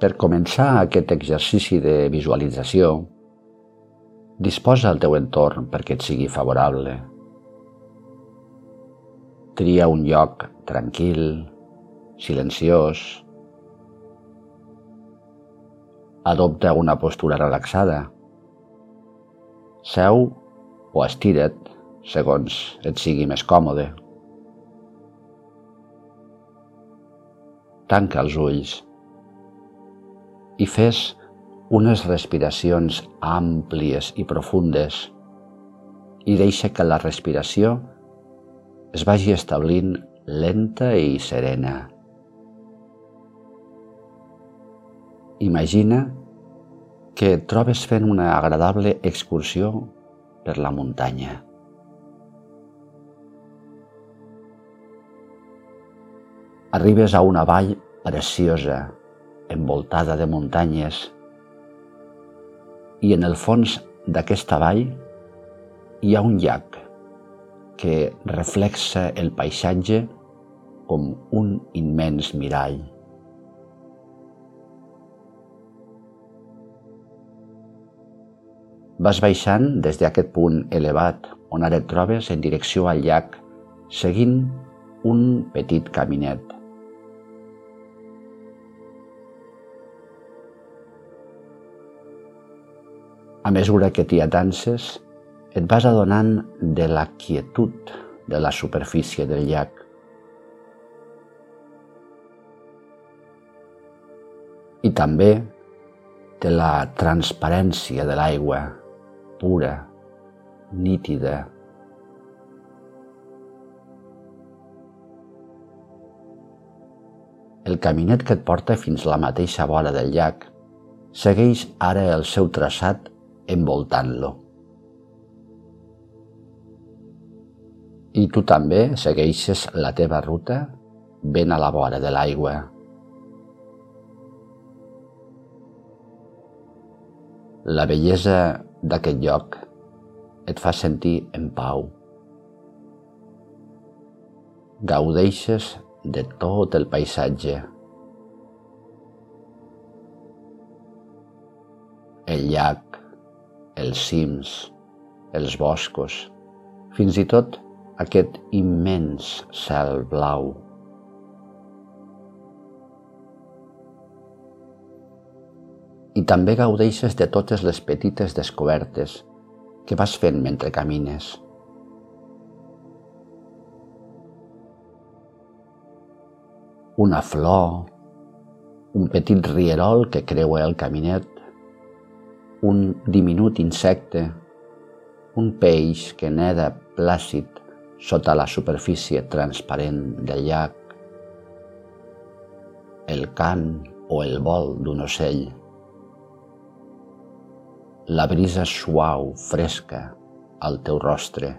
Per començar aquest exercici de visualització, disposa el teu entorn perquè et sigui favorable. Tria un lloc tranquil, silenciós. Adopta una postura relaxada. Seu o estira't segons et sigui més còmode. Tanca els ulls i fes unes respiracions àmplies i profundes i deixa que la respiració es vagi establint lenta i serena. Imagina que et trobes fent una agradable excursió per la muntanya. Arribes a una vall preciosa, envoltada de muntanyes, i en el fons d'aquesta vall hi ha un llac que reflexa el paisatge com un immens mirall. Vas baixant des d'aquest punt elevat on ara et trobes en direcció al llac, seguint un petit caminet. A mesura que t'hi atances, et vas adonant de la quietud de la superfície del llac. I també de la transparència de l'aigua pura, nítida. El caminet que et porta fins a la mateixa vora del llac segueix ara el seu traçat envoltant-lo. I tu també segueixes la teva ruta ben a la vora de l'aigua. La bellesa d'aquest lloc et fa sentir en pau. Gaudeixes de tot el paisatge. El llac, els cims, els boscos, fins i tot aquest immens cel blau. i també gaudeixes de totes les petites descobertes que vas fent mentre camines. Una flor, un petit rierol que creua el caminet, un diminut insecte, un peix que neda plàcid sota la superfície transparent del llac, el cant o el vol d'un ocell la brisa suau, fresca, al teu rostre.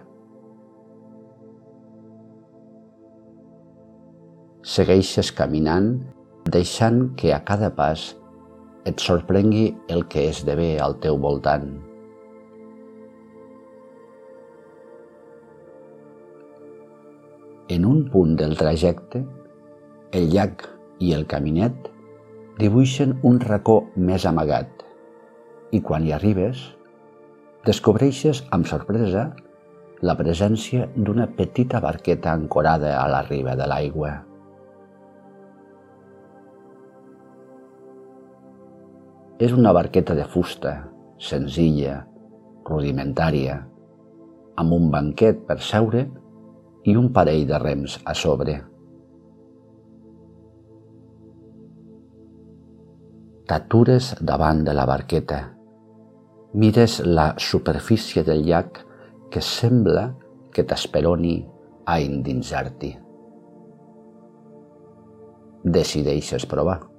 Segueixes caminant, deixant que a cada pas et sorprengui el que esdevé al teu voltant. En un punt del trajecte, el llac i el caminet dibuixen un racó més amagat, i quan hi arribes, descobreixes amb sorpresa la presència d'una petita barqueta ancorada a la riba de l'aigua. És una barqueta de fusta, senzilla, rudimentària, amb un banquet per seure i un parell de rems a sobre. T'atures davant de la barqueta mires la superfície del llac que sembla que t'esperoni a endinsar-t'hi. Decideixes provar.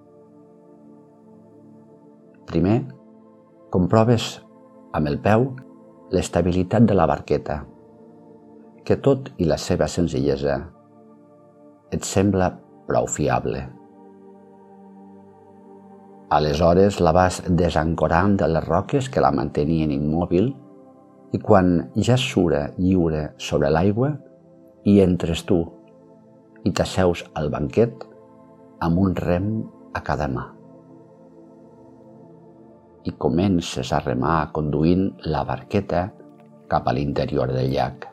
Primer, comproves amb el peu l'estabilitat de la barqueta, que tot i la seva senzillesa et sembla prou fiable. Aleshores la vas desancorant de les roques que la mantenien immòbil i quan ja sura lliure sobre l'aigua, hi entres tu i t'asseus al banquet amb un rem a cada mà. I comences a remar conduint la barqueta cap a l'interior del llac.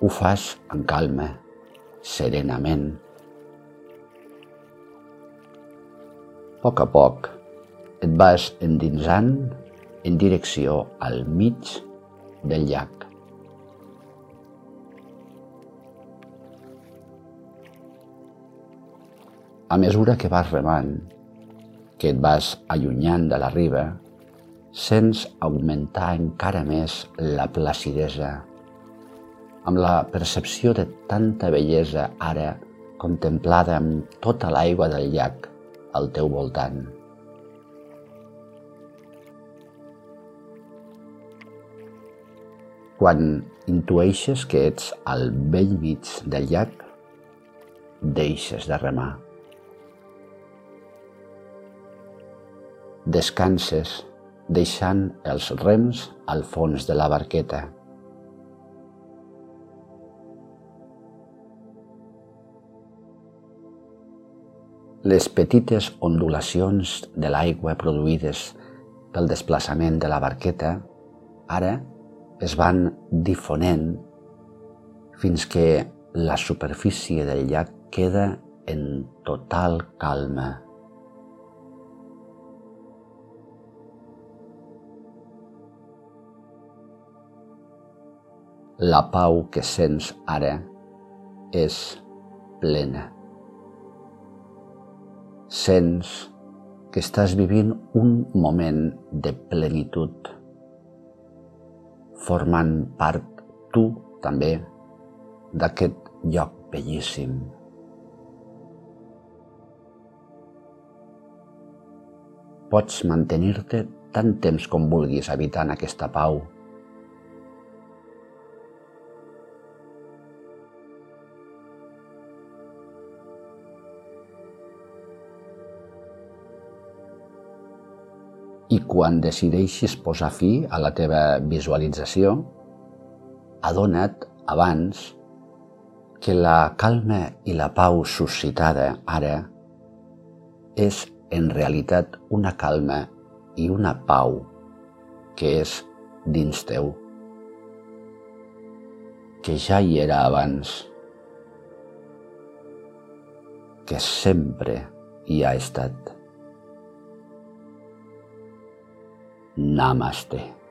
Ho fas amb calma, serenament. A poc a poc et vas endinsant en direcció al mig del llac. A mesura que vas remant, que et vas allunyant de la riba, sents augmentar encara més la placidesa, amb la percepció de tanta bellesa ara contemplada amb tota l'aigua del llac al teu voltant. Quan intueixes que ets al vell mig del llac, deixes de remar. Descanses deixant els rems al fons de la barqueta. Les petites ondulacions de l'aigua produïdes pel desplaçament de la barqueta ara es van difonent fins que la superfície del llac queda en total calma. La pau que sents ara és plena. Sents que estàs vivint un moment de plenitud, formant part tu també d'aquest lloc bellíssim. Pots mantenir-te tant temps com vulguis habitant aquesta pau I quan decideixis posar fi a la teva visualització, adona't abans que la calma i la pau suscitada ara és en realitat una calma i una pau que és dins teu, que ja hi era abans, que sempre hi ha estat. Namaste.